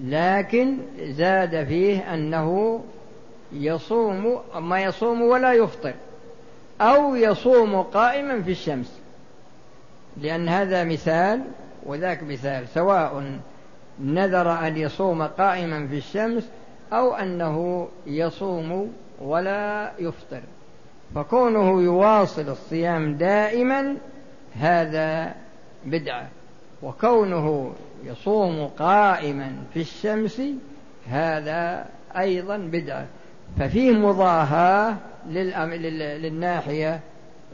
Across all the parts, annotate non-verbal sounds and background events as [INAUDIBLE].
لكن زاد فيه أنه يصوم ما يصوم ولا يفطر أو يصوم قائما في الشمس. لأن هذا مثال وذاك مثال سواء نذر أن يصوم قائما في الشمس أو أنه يصوم ولا يفطر. فكونه يواصل الصيام دائما هذا بدعة. وكونه يصوم قائما في الشمس هذا أيضا بدعة. ففيه مضاهاة للناحية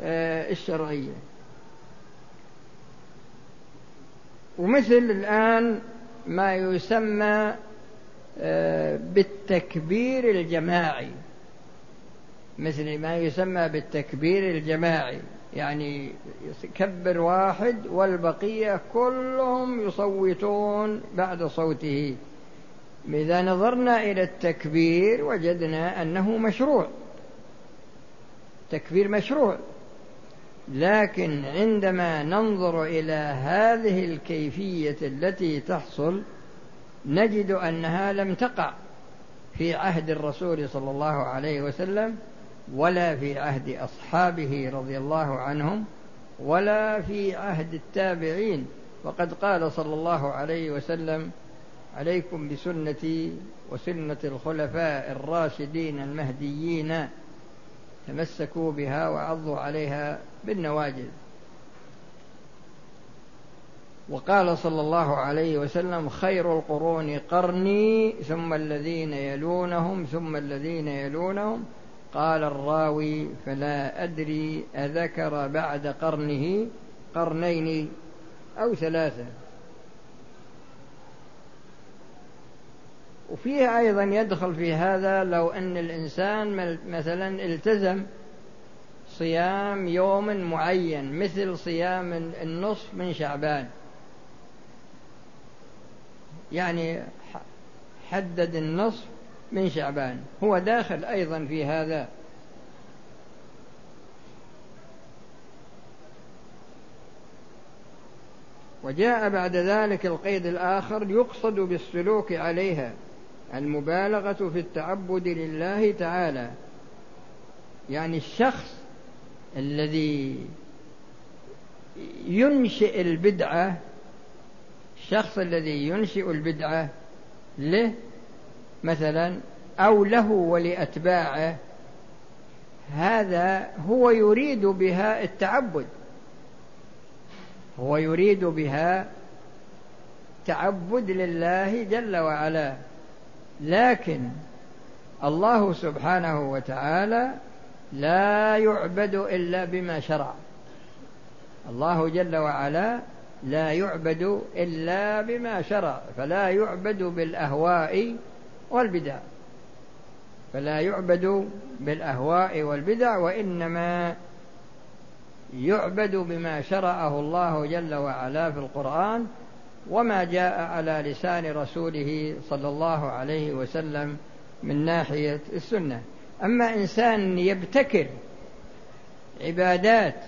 آه، الشرعية. ومثل الآن ما يسمى آه، بالتكبير الجماعي. مثل ما يسمى بالتكبير الجماعي. يعني يكبر واحد والبقية كلهم يصوتون بعد صوته. إذا نظرنا إلى التكبير وجدنا أنه مشروع. تكبير مشروع. لكن عندما ننظر إلى هذه الكيفية التي تحصل نجد أنها لم تقع في عهد الرسول صلى الله عليه وسلم ولا في عهد أصحابه رضي الله عنهم ولا في عهد التابعين. وقد قال صلى الله عليه وسلم عليكم بسنتي وسنة الخلفاء الراشدين المهديين تمسكوا بها وعضوا عليها بالنواجذ. وقال صلى الله عليه وسلم خير القرون قرني ثم الذين يلونهم ثم الذين يلونهم. قال الراوي فلا أدري أذكر بعد قرنه قرنين أو ثلاثة. وفيه أيضا يدخل في هذا لو أن الإنسان مثلا التزم صيام يوم معين مثل صيام النصف من شعبان. يعني حدد النصف من شعبان. هو داخل أيضا في هذا. وجاء بعد ذلك القيد الآخر يقصد بالسلوك عليها المبالغة في التعبد لله تعالى. يعني الشخص الذي ينشئ البدعة الشخص الذي ينشئ البدعة له مثلا أو له ولأتباعه هذا هو يريد بها التعبد. هو يريد بها تعبد لله جل وعلا. لكن الله سبحانه وتعالى لا يعبد إلا بما شرع. الله جل وعلا لا يعبد إلا بما شرع. فلا يعبد بالأهواء والبدع. فلا يعبد بالأهواء والبدع وإنما يعبد بما شرعه الله جل وعلا في القرآن وما جاء على لسان رسوله صلى الله عليه وسلم من ناحية السنة. أما إنسان يبتكر عبادات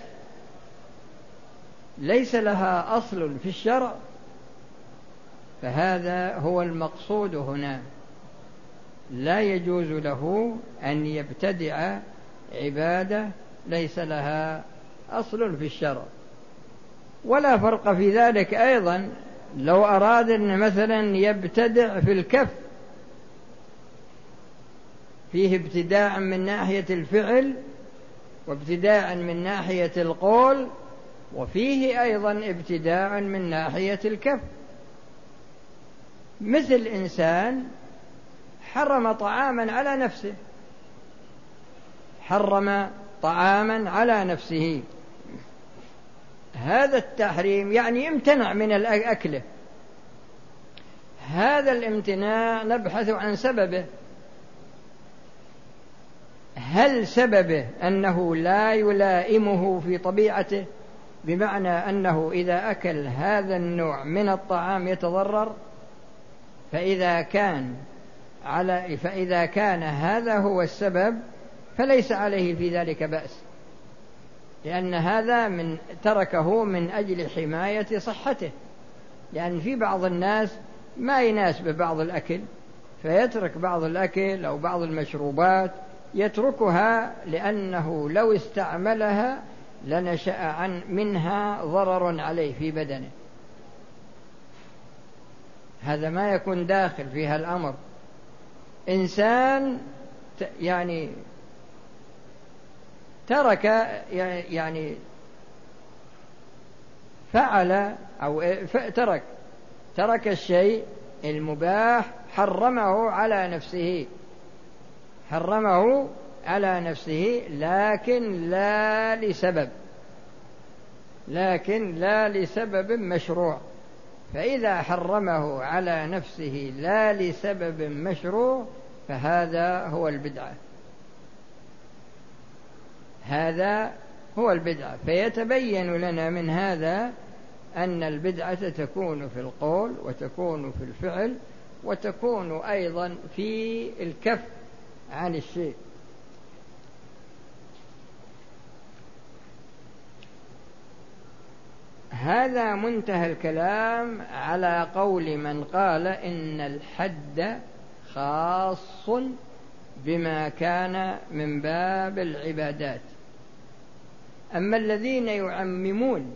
ليس لها أصل في الشرع فهذا هو المقصود هنا. لا يجوز له أن يبتدع عبادة ليس لها أصل في الشرع. ولا فرق في ذلك أيضا لو أراد أن مثلا يبتدع في الكف فيه ابتداع من ناحية الفعل وابتداع من ناحية القول وفيه أيضا ابتداع من ناحية الكف. مثل إنسان حرم طعاما على نفسه. حرم طعاما على نفسه. هذا التحريم يعني امتنع من أكله هذا الامتناع نبحث عن سببه. هل سببه أنه لا يلائمه في طبيعته؟ بمعنى أنه إذا أكل هذا النوع من الطعام يتضرر؟ فإذا كان على فإذا كان هذا هو السبب فليس عليه في ذلك بأس. لأن هذا من تركه من أجل حماية صحته. لأن في بعض الناس ما يناسب بعض الأكل فيترك بعض الأكل أو بعض المشروبات يتركها لأنه لو استعملها لنشأ عن منها ضرر عليه في بدنه. هذا ما يكون داخل في هالأمر إنسان يعني ترك يعني فعل أو ترك ترك الشيء المباح حرمه على نفسه. حرمه على نفسه لكن لا لسبب لكن لا لسبب مشروع. فإذا حرمه على نفسه لا لسبب مشروع فهذا هو البدعة. هذا هو البدعة. فيتبين لنا من هذا أن البدعة تكون في القول وتكون في الفعل وتكون أيضا في الكف عن الشيء. هذا منتهى الكلام على قول من قال إن الحد خاص بما كان من باب العبادات. أما الذين يعممون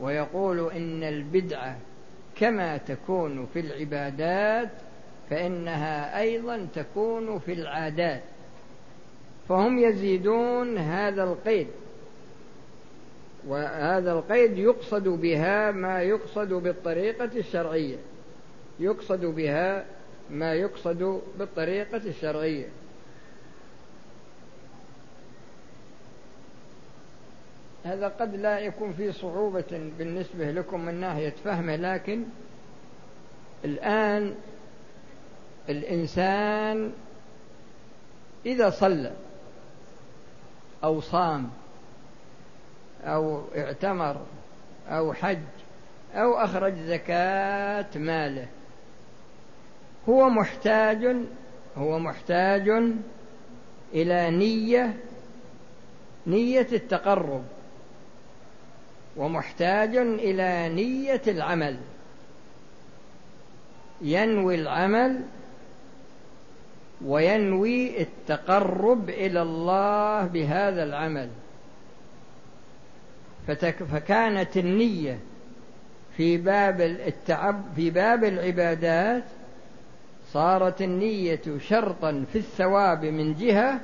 ويقول إن البدعة كما تكون في العبادات فإنها أيضا تكون في العادات. فهم يزيدون هذا القيد. وهذا القيد يقصد بها ما يقصد بالطريقة الشرعية. يقصد بها ما يقصد بالطريقة الشرعية. هذا قد لا يكون في صعوبة بالنسبة لكم من ناحية فهمه لكن الآن الإنسان إذا صلى أو صام أو اعتمر أو حج أو أخرج زكاة ماله. هو محتاج هو محتاج إلى نية نية التقرب. ومحتاج إلى نية العمل. ينوي العمل وينوي التقرب إلى الله بهذا العمل. فكانت النية في باب التعب في باب العبادات صارت النية شرطا في الثواب من جهة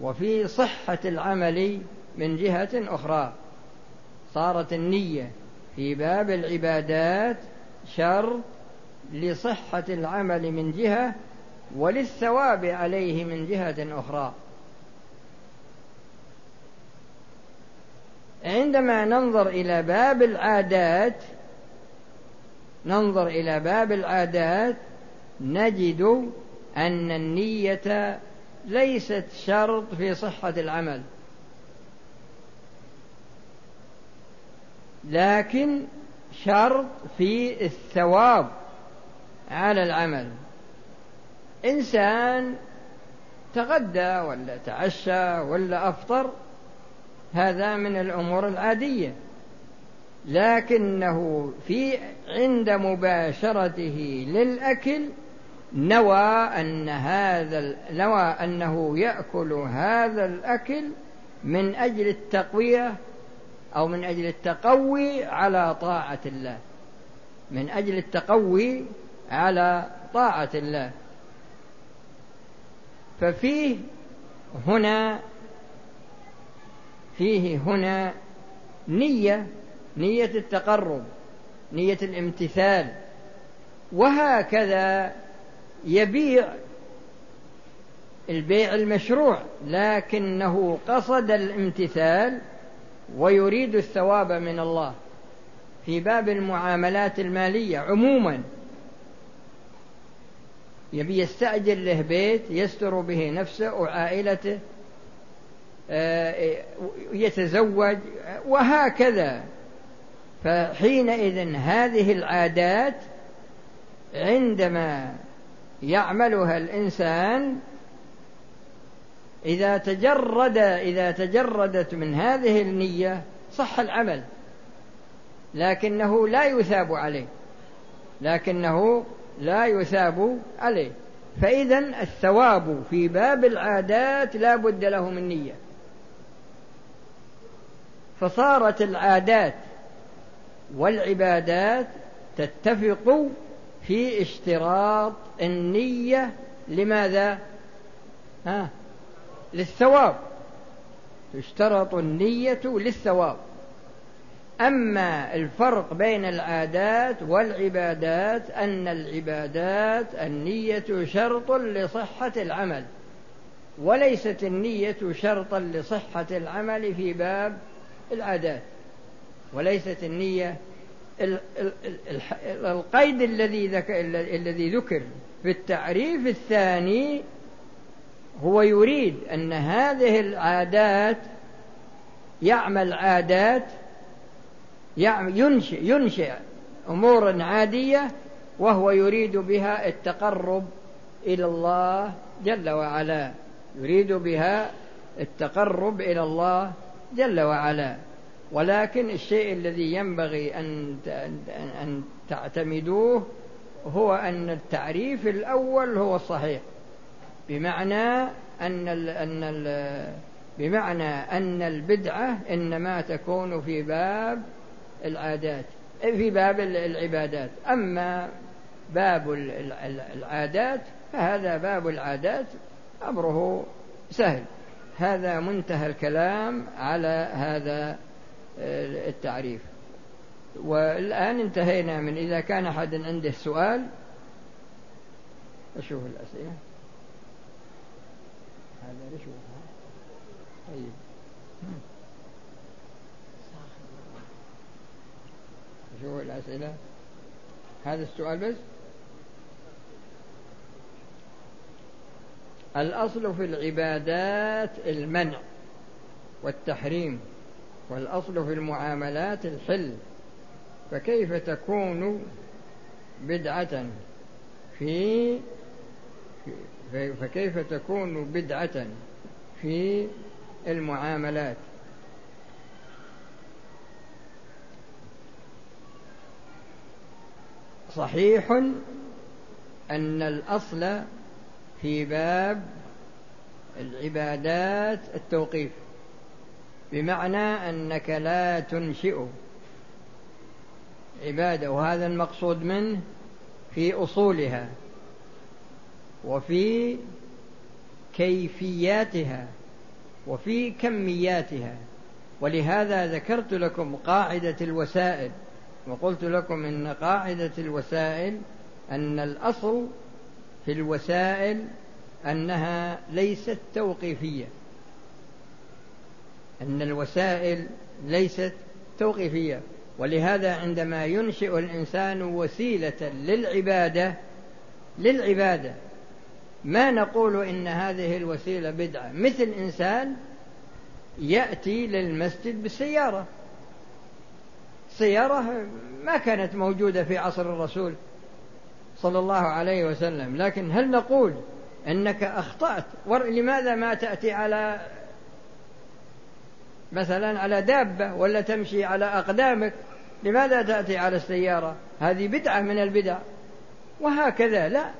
وفي صحة العمل من جهة أخرى. صارت النية في باب العبادات شرط لصحة العمل من جهة وللثواب عليه من جهة أخرى. عندما ننظر إلى باب العادات ننظر إلى باب العادات نجد أن النية ليست شرط في صحة العمل. لكن شرط في الثواب على العمل. إنسان تغدى ولا تعشى ولا أفطر هذا من الأمور العادية. لكنه في عند مباشرته للأكل نوى أن هذا نوى أنه يأكل هذا الأكل من أجل التقوية أو من أجل التقوي على طاعة الله. من أجل التقوي على طاعة الله. ففيه هنا فيه هنا نية نية التقرب نية الامتثال. وهكذا يبيع البيع المشروع لكنه قصد الامتثال ويريد الثواب من الله في باب المعاملات المالية عموما. يبي يستأجر له بيت يستر به نفسه وعائلته يتزوج وهكذا. فحينئذ هذه العادات عندما يعملها الإنسان إذا تجرد إذا تجردت من هذه النية صح العمل لكنه لا يثاب عليه لكنه لا يثاب عليه. فإذا الثواب في باب العادات لا بد له من نية. فصارت العادات والعبادات تتفق في اشتراط النية. لماذا؟ ها؟ للثواب. تشترط النية للثواب. أما الفرق بين العادات والعبادات أن العبادات النية شرط لصحة العمل وليست النية شرطا لصحة العمل في باب العادات وليست النية. القيد الذي الذي ذكر في التعريف الثاني هو يريد أن هذه العادات يعمل عادات ينشئ, ينشئ أمورا عادية وهو يريد بها التقرب إلى الله جل وعلا. يريد بها التقرب إلى الله جل وعلا. ولكن الشيء الذي ينبغي أن أن تعتمدوه هو أن التعريف الأول هو الصحيح. بمعنى أن ال أن ال بمعنى أن البدعة إنما تكون في باب العادات في باب العبادات. أما باب العادات فهذا باب العادات أمره سهل. هذا منتهى الكلام على هذا آه، التعريف. والآن انتهينا من إذا كان أحد عنده سؤال أشوف الأسئلة. هذا رشوة طيب. شو الأسئلة. هذا السؤال بس؟ الأصل في العبادات المنع والتحريم والأصل في المعاملات الحل. فكيف تكون بدعة في فكيف تكون بدعة في المعاملات؟ صحيح أن الأصل في باب العبادات التوقيف بمعنى أنك لا تنشئ عبادة وهذا المقصود منه في أصولها وفي كيفياتها وفي كمياتها. ولهذا ذكرت لكم قاعدة الوسائل وقلت لكم إن قاعدة الوسائل أن الأصل في الوسائل أنها ليست توقيفية. أن الوسائل ليست توقيفية. ولهذا عندما ينشئ الإنسان وسيلة للعبادة للعبادة ما نقول إن هذه الوسيلة بدعة؟ مثل إنسان يأتي للمسجد بالسيارة. سيارة ما كانت موجودة في عصر الرسول. صلى الله عليه وسلم. لكن هل نقول أنك أخطأت؟ لماذا ما تأتي على مثلا على دابة ولا تمشي على أقدامك؟ لماذا تأتي على السيارة؟ هذه بدعة من البدع. وهكذا لا.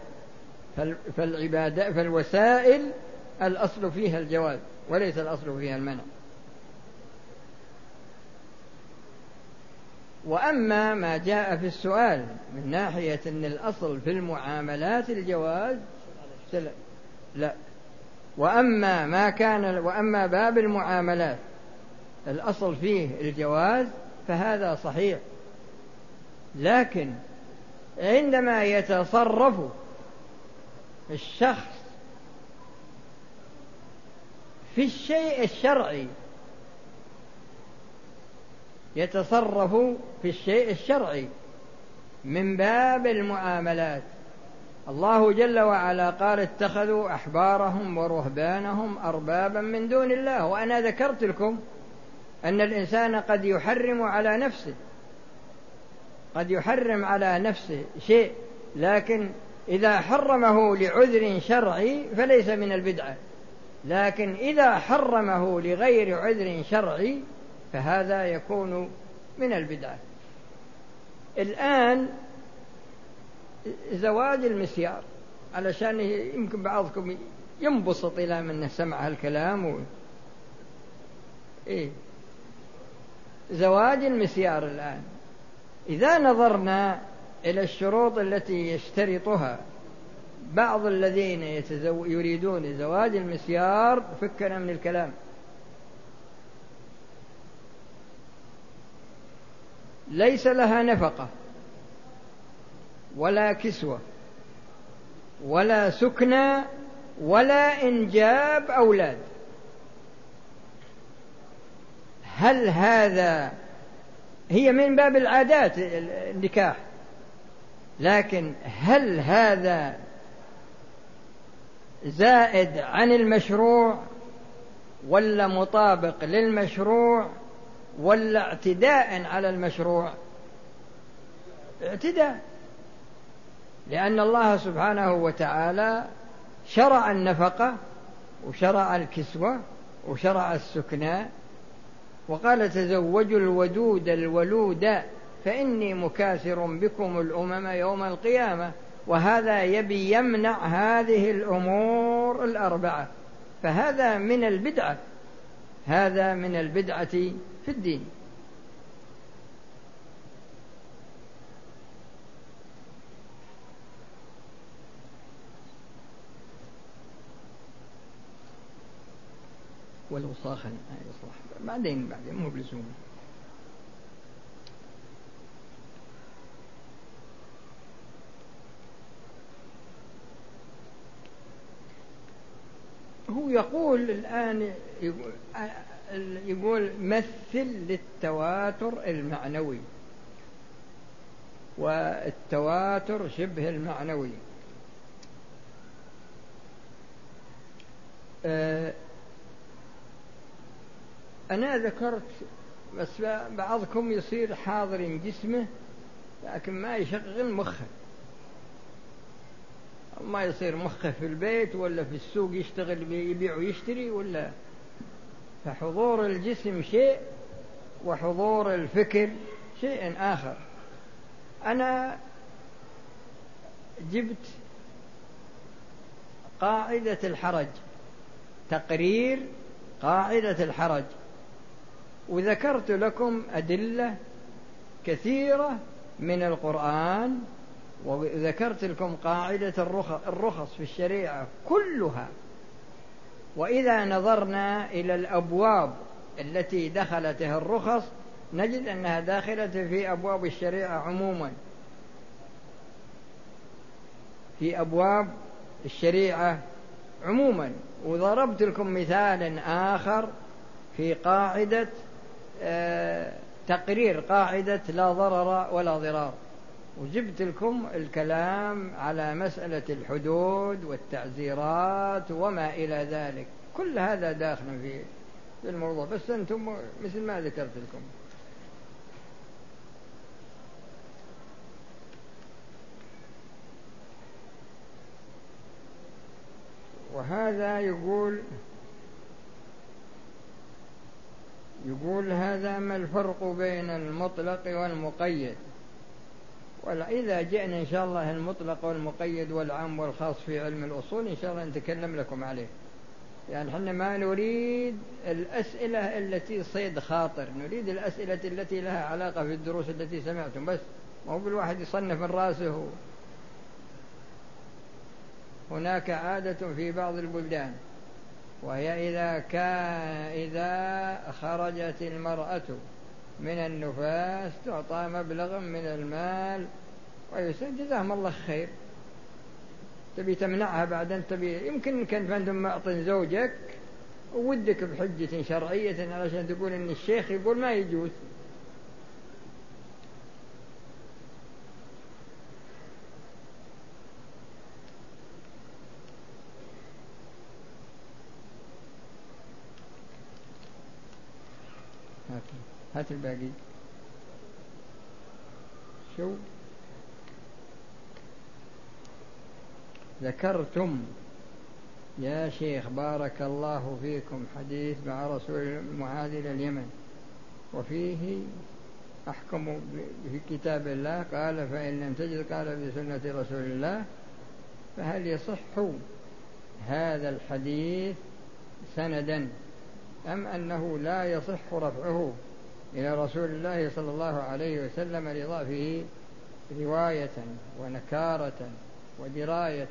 فالعبادة فالوسائل الأصل فيها الجواز وليس الأصل فيها المنع. وأما ما جاء في السؤال من ناحية أن الأصل في المعاملات الجواز لا. وأما ما كان وأما باب المعاملات الأصل فيه الجواز فهذا صحيح. لكن عندما يتصرف الشخص في الشيء الشرعي يتصرف في الشيء الشرعي من باب المعاملات. الله جل وعلا قال اتخذوا أحبارهم ورهبانهم أربابا من دون الله. وأنا ذكرت لكم أن الإنسان قد يحرم على نفسه قد يحرم على نفسه شيء لكن إذا حرمه لعذر شرعي فليس من البدعة. لكن إذا حرمه لغير عذر شرعي فهذا يكون من البدعة الآن زواج المسيار علشان يمكن بعضكم ينبسط إلى من سمع هالكلام و... إيه زواج المسيار الآن إذا نظرنا إلى الشروط التي يشترطها بعض الذين. يريدون زواج المسيار فكنا من الكلام ليس لها نفقة ولا كسوة ولا سكنى ولا إنجاب أولاد. هل هذا هي من باب العادات النكاح لكن هل هذا زائد عن المشروع ولا مطابق للمشروع؟ ولا اعتداء على المشروع؟ اعتداء. لأن الله سبحانه وتعالى شرع النفقة وشرع الكسوة وشرع السكنى وقال تزوجوا الودود الولود فإني مكاثر بكم الأمم يوم القيامة وهذا يبي يمنع هذه الأمور الأربعة. فهذا من البدعة. هذا من البدعة في الدين. ولو صاخا يصلح. بعدين بعدين مو بلزوم. هو يقول الآن يقول, يقول مثل للتواتر المعنوي. والتواتر شبه المعنوي. أه أنا ذكرت بس بعضكم يصير حاضر جسمه لكن ما يشغل مخه. ما يصير مخه في البيت ولا في السوق يشتغل يبيع ويشتري ولا فحضور الجسم شيء وحضور الفكر شيء آخر. أنا جبت قاعدة الحرج تقرير قاعدة الحرج وذكرت لكم أدلة كثيرة من القرآن وذكرت لكم قاعدة الرخص في الشريعة كلها. وإذا نظرنا إلى الأبواب التي دخلتها الرخص نجد أنها داخلة في أبواب الشريعة عموما. في أبواب الشريعة عموما. وضربت لكم مثال آخر في قاعدة آه، تقرير قاعدة لا ضرر ولا ضرار. وجبت لكم الكلام على مسألة الحدود والتعزيرات وما إلى ذلك. كل هذا داخل في الموضوع. بس أنتم مثل ما ذكرت لكم وهذا يقول يقول هذا ما الفرق بين المطلق والمقيد؟ وإذا جئنا إن شاء الله المطلق والمقيد والعام والخاص في علم الأصول إن شاء الله نتكلم لكم عليه. يعني إحنا ما نريد الأسئلة التي صيد خاطر نريد الأسئلة التي لها علاقة في الدروس التي سمعتم بس ما هو بالواحد يصنف من راسه. هناك عادة في بعض البلدان وهي إذا كان إذا خرجت المرأة من النفاس تعطى مبلغا من المال ويسأل جزاهم الله خير. تبي تمنعها بعدين تبي يمكن كنت عندهم معطن زوجك ودك بحجة شرعية علشان تقول إن الشيخ يقول ما يجوز. هات الباقي. شو؟ ذكرتم يا شيخ بارك الله فيكم حديث مع رسول معاذ إلى اليمن. وفيه أحكم في كتاب الله قال فإن لم تجد قال بسنة رسول الله فهل يصح هذا الحديث سندا أم أنه لا يصح رفعه؟ إلى رسول الله صلى الله عليه وسلم لضعفه رواية ونكارة ودراية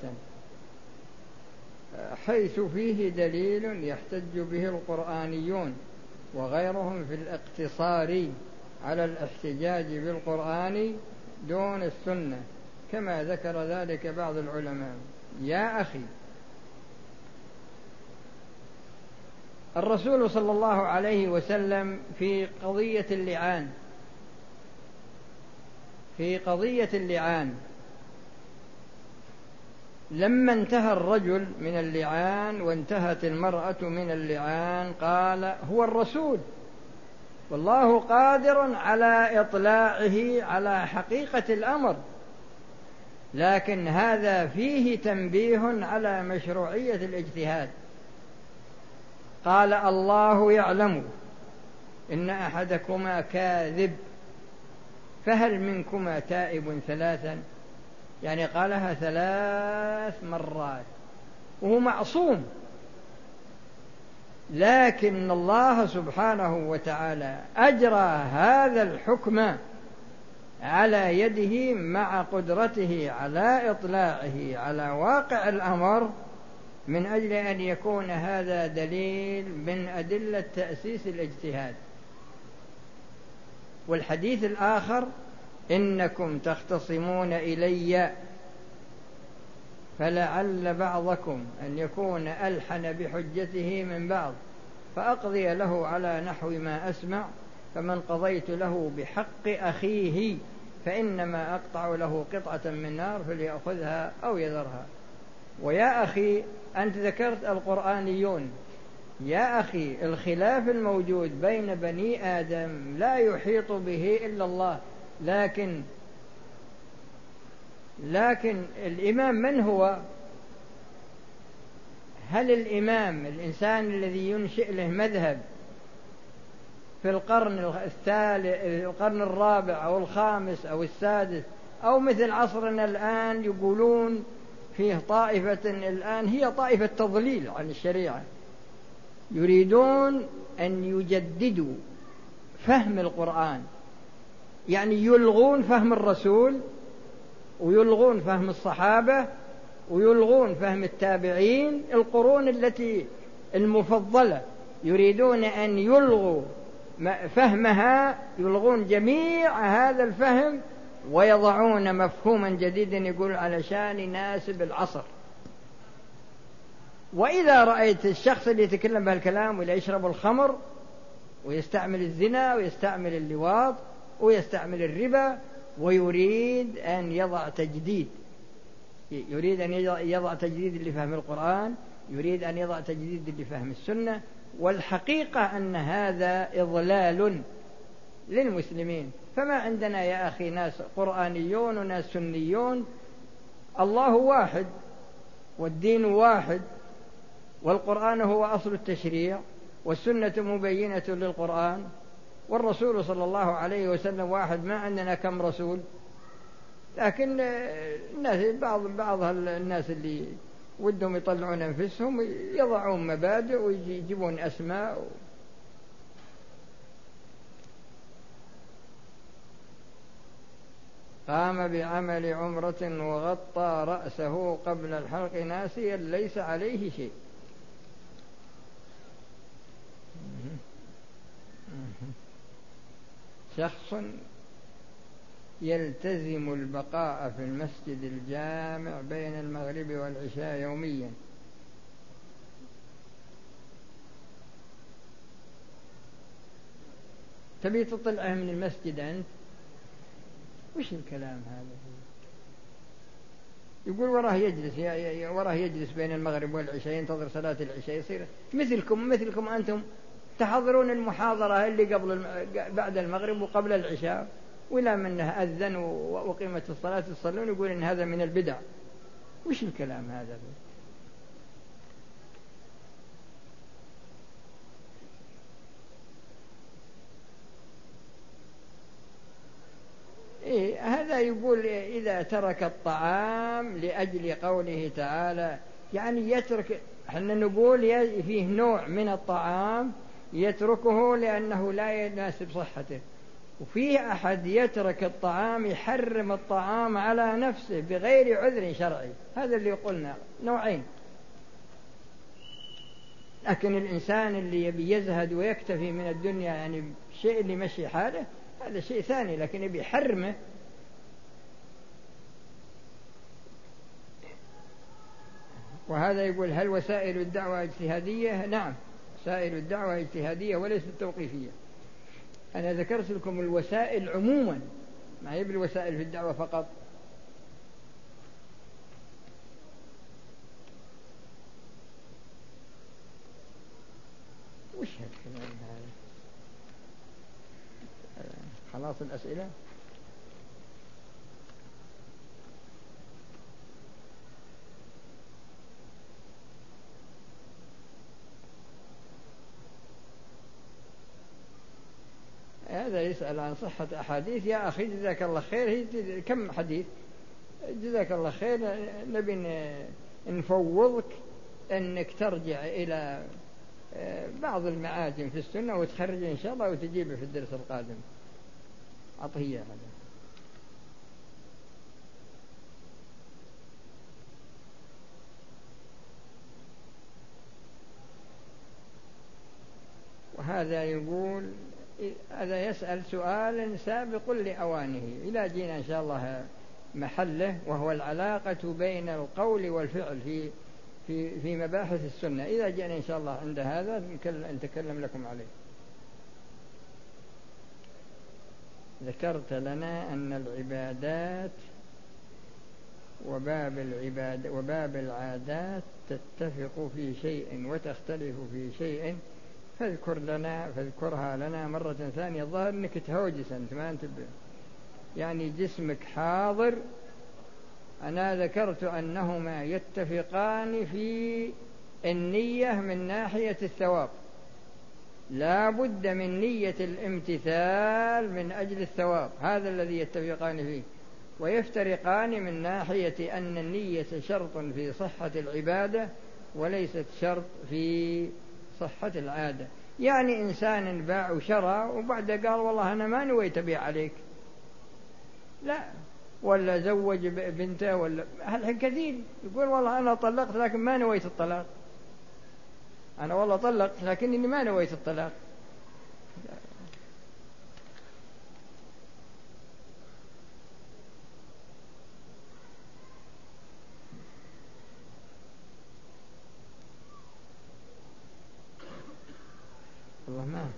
حيث فيه دليل يحتج به القرآنيون وغيرهم في الاقتصار على الاحتجاج بالقرآن دون السنة كما ذكر ذلك بعض العلماء. يا أخي الرسول صلى الله عليه وسلم في قضية اللعان. في قضية اللعان. لما انتهى الرجل من اللعان وانتهت المرأة من اللعان قال هو الرسول. والله قادر على إطلاعه على حقيقة الأمر. لكن هذا فيه تنبيه على مشروعية الاجتهاد. قال الله يعلم. إن أحدكما كاذب فهل منكما تائب ثلاثا؟ يعني قالها ثلاث مرات وهو معصوم. لكن الله سبحانه وتعالى أجرى هذا الحكم على يده مع قدرته على إطلاعه على واقع الأمر. من أجل أن يكون هذا دليل من أدلة تأسيس الاجتهاد. والحديث الآخر إنكم تختصمون إلي فلعل بعضكم أن يكون ألحن بحجته من بعض فأقضي له على نحو ما أسمع فمن قضيت له بحق أخيه فإنما أقطع له قطعة من نار فليأخذها أو يذرها. ويا أخي أنت ذكرت القرآنيون يا أخي الخلاف الموجود بين بني آدم لا يحيط به إلا الله لكن لكن الإمام من هو؟ هل الإمام الإنسان الذي ينشئ له مذهب في القرن الثالث القرن الرابع أو الخامس أو السادس أو مثل عصرنا الآن يقولون فيه طائفة الآن هي طائفة تضليل عن الشريعة. يريدون أن يجددوا فهم القرآن. يعني يلغون فهم الرسول ويلغون فهم الصحابة ويلغون فهم التابعين. القرون التي المفضلة يريدون أن يلغوا فهمها يلغون جميع هذا الفهم ويضعون مفهوما جديدا يقول علشان يناسب العصر وإذا رأيت الشخص اللي يتكلم بهالكلام ولا يشرب الخمر ويستعمل الزنا ويستعمل اللواط ويستعمل الربا ويريد أن يضع تجديد. يريد أن يضع تجديد لفهم القرآن يريد أن يضع تجديد لفهم السنة والحقيقة أن هذا إضلال للمسلمين. فما عندنا يا أخي ناس قرآنيون وناس سنيون. الله واحد والدين واحد والقرآن هو أصل التشريع والسنة مبينة للقرآن والرسول صلى الله عليه وسلم واحد. ما عندنا كم رسول؟ لكن الناس بعض بعض الناس اللي ودهم يطلعون أنفسهم يضعون مبادئ ويجيبون أسماء قام بعمل عمرة وغطى رأسه قبل الحلق ناسيا ليس عليه شيء. شخص يلتزم البقاء في المسجد الجامع بين المغرب والعشاء يوميا. تبي تطلعه من المسجد أنت؟ وش الكلام هذا؟ يقول وراه يجلس وراه يجلس بين المغرب والعشاء ينتظر صلاة العشاء يصير مثلكم مثلكم أنتم تحضرون المحاضرة اللي قبل بعد المغرب وقبل العشاء ولا منه أذن وقيمة الصلاة تصلون يقول إن هذا من البدع. وش الكلام هذا؟ إيه هذا يقول إذا ترك الطعام لأجل قوله تعالى يعني يترك إحنا نقول فيه نوع من الطعام يتركه لأنه لا يناسب صحته. وفي أحد يترك الطعام يحرم الطعام على نفسه بغير عذر شرعي. هذا اللي قلنا نوعين. لكن الإنسان اللي يبي يزهد ويكتفي من الدنيا يعني شيء اللي يمشي حاله هذا شيء ثاني لكن يبي يحرمه. وهذا يقول هل وسائل الدعوة اجتهادية؟ نعم وسائل الدعوة اجتهادية وليست توقيفية. أنا ذكرت لكم الوسائل عموما ما هي بالوسائل في الدعوة فقط. وش هالكلام هذا خلاص الأسئلة؟ هذا يسأل عن صحة أحاديث. يا أخي جزاك الله خير. هي كم حديث؟ جزاك الله خير. نبي نفوضك أنك ترجع إلى آه، بعض المعاجم في السنة وتخرج إن شاء الله وتجيبه في الدرس القادم. عطية هذا. وهذا يقول هذا يسأل سؤال سابق لأوانه. إلى جينا إن شاء الله محله وهو العلاقة بين القول والفعل في في في مباحث السنة. إذا جئنا إن شاء الله عند هذا نتكلم لكم عليه. ذكرت لنا أن العبادات وباب العباد وباب العادات تتفق في شيء وتختلف في شيء. فاذكر لنا فاذكرها لنا مرة ثانية. الظاهر إنك تهوجس أنت ما أنت يعني جسمك حاضر. أنا ذكرت أنهما يتفقان في النية من ناحية الثواب. لا بد من نية الامتثال من أجل الثواب. هذا الذي يتفقان فيه. ويفترقان من ناحية أن النية شرط في صحة العبادة وليست شرط في صحة العادة. يعني إنسان باع وشرى وبعد قال والله أنا ما نويت أبيع عليك. لا. ولا زوج بنته ولا الحين كثير. يقول والله أنا طلقت لكن ما نويت الطلاق. أنا والله طلقت لكنني ما نويت الطلاق. والله ما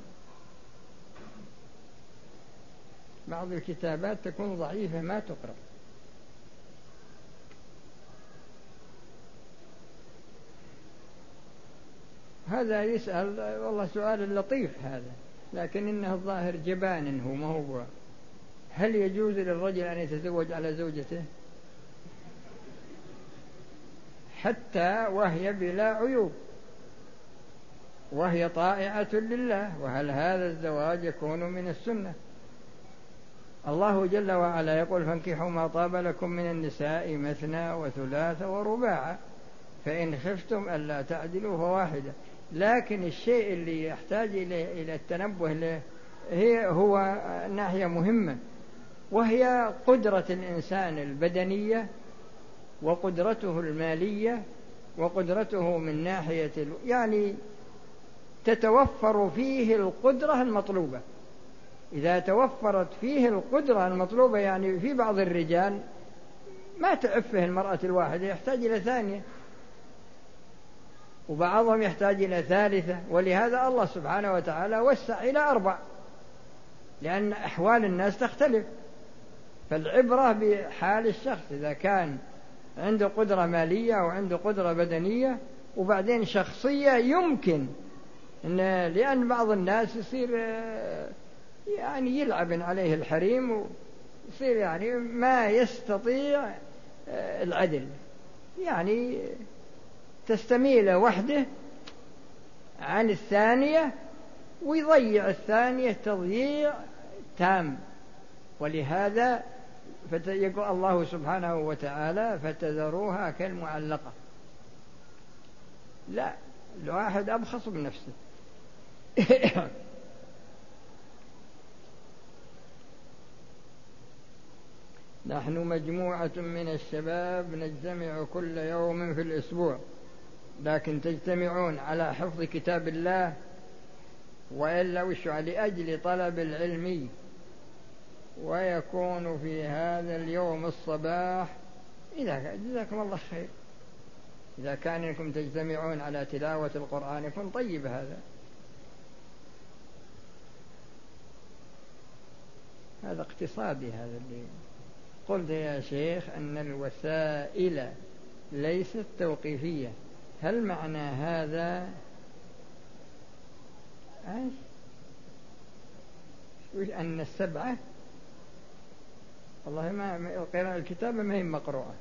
بعض الكتابات تكون ضعيفة ما تقرأ. هذا يسأل والله سؤال لطيف هذا لكن إنه الظاهر جبان هو ما هو هل يجوز للرجل أن يتزوج على زوجته؟ حتى وهي بلا عيوب. وهي طائعة لله وهل هذا الزواج يكون من السنة؟ الله جل وعلا يقول فانكحوا ما طاب لكم من النساء مثنى وثلاث ورباع فإن خفتم ألا تعدلوا فواحدة. لكن الشيء اللي يحتاج إلى التنبه له هي هو ناحية مهمة وهي قدرة الإنسان البدنية وقدرته المالية وقدرته من ناحية يعني تتوفر فيه القدرة المطلوبة. إذا توفرت فيه القدرة المطلوبة يعني في بعض الرجال ما تعفه المرأة الواحدة يحتاج إلى ثانية. وبعضهم يحتاج إلى ثالثة ولهذا الله سبحانه وتعالى وسع إلى أربع. لأن أحوال الناس تختلف. فالعبرة بحال الشخص إذا كان عنده قدرة مالية وعنده قدرة بدنية وبعدين شخصية يمكن إن لأن بعض الناس يصير يعني يلعب عليه الحريم ويصير يعني ما يستطيع العدل. يعني تستميل وحده عن الثانية ويضيع الثانية تضييع تام. ولهذا فيقول الله سبحانه وتعالى فتذروها كالمعلقة لا الواحد أبخص بنفسه. [COUGHS] نحن مجموعة من الشباب نجتمع كل يوم في الأسبوع. لكن تجتمعون على حفظ كتاب الله وإلا وش لأجل طلب العلم. ويكون في هذا اليوم الصباح. إذا جزاكم الله خير. إذا كان إنكم تجتمعون على تلاوة القرآن يكون طيب هذا. هذا اقتصادي هذا اللي قلت يا شيخ أن الوسائل ليست توقيفية. هل معنى هذا إيش؟ أن السبعة؟ والله ما قراءة الكتابة ما هي مقروءة.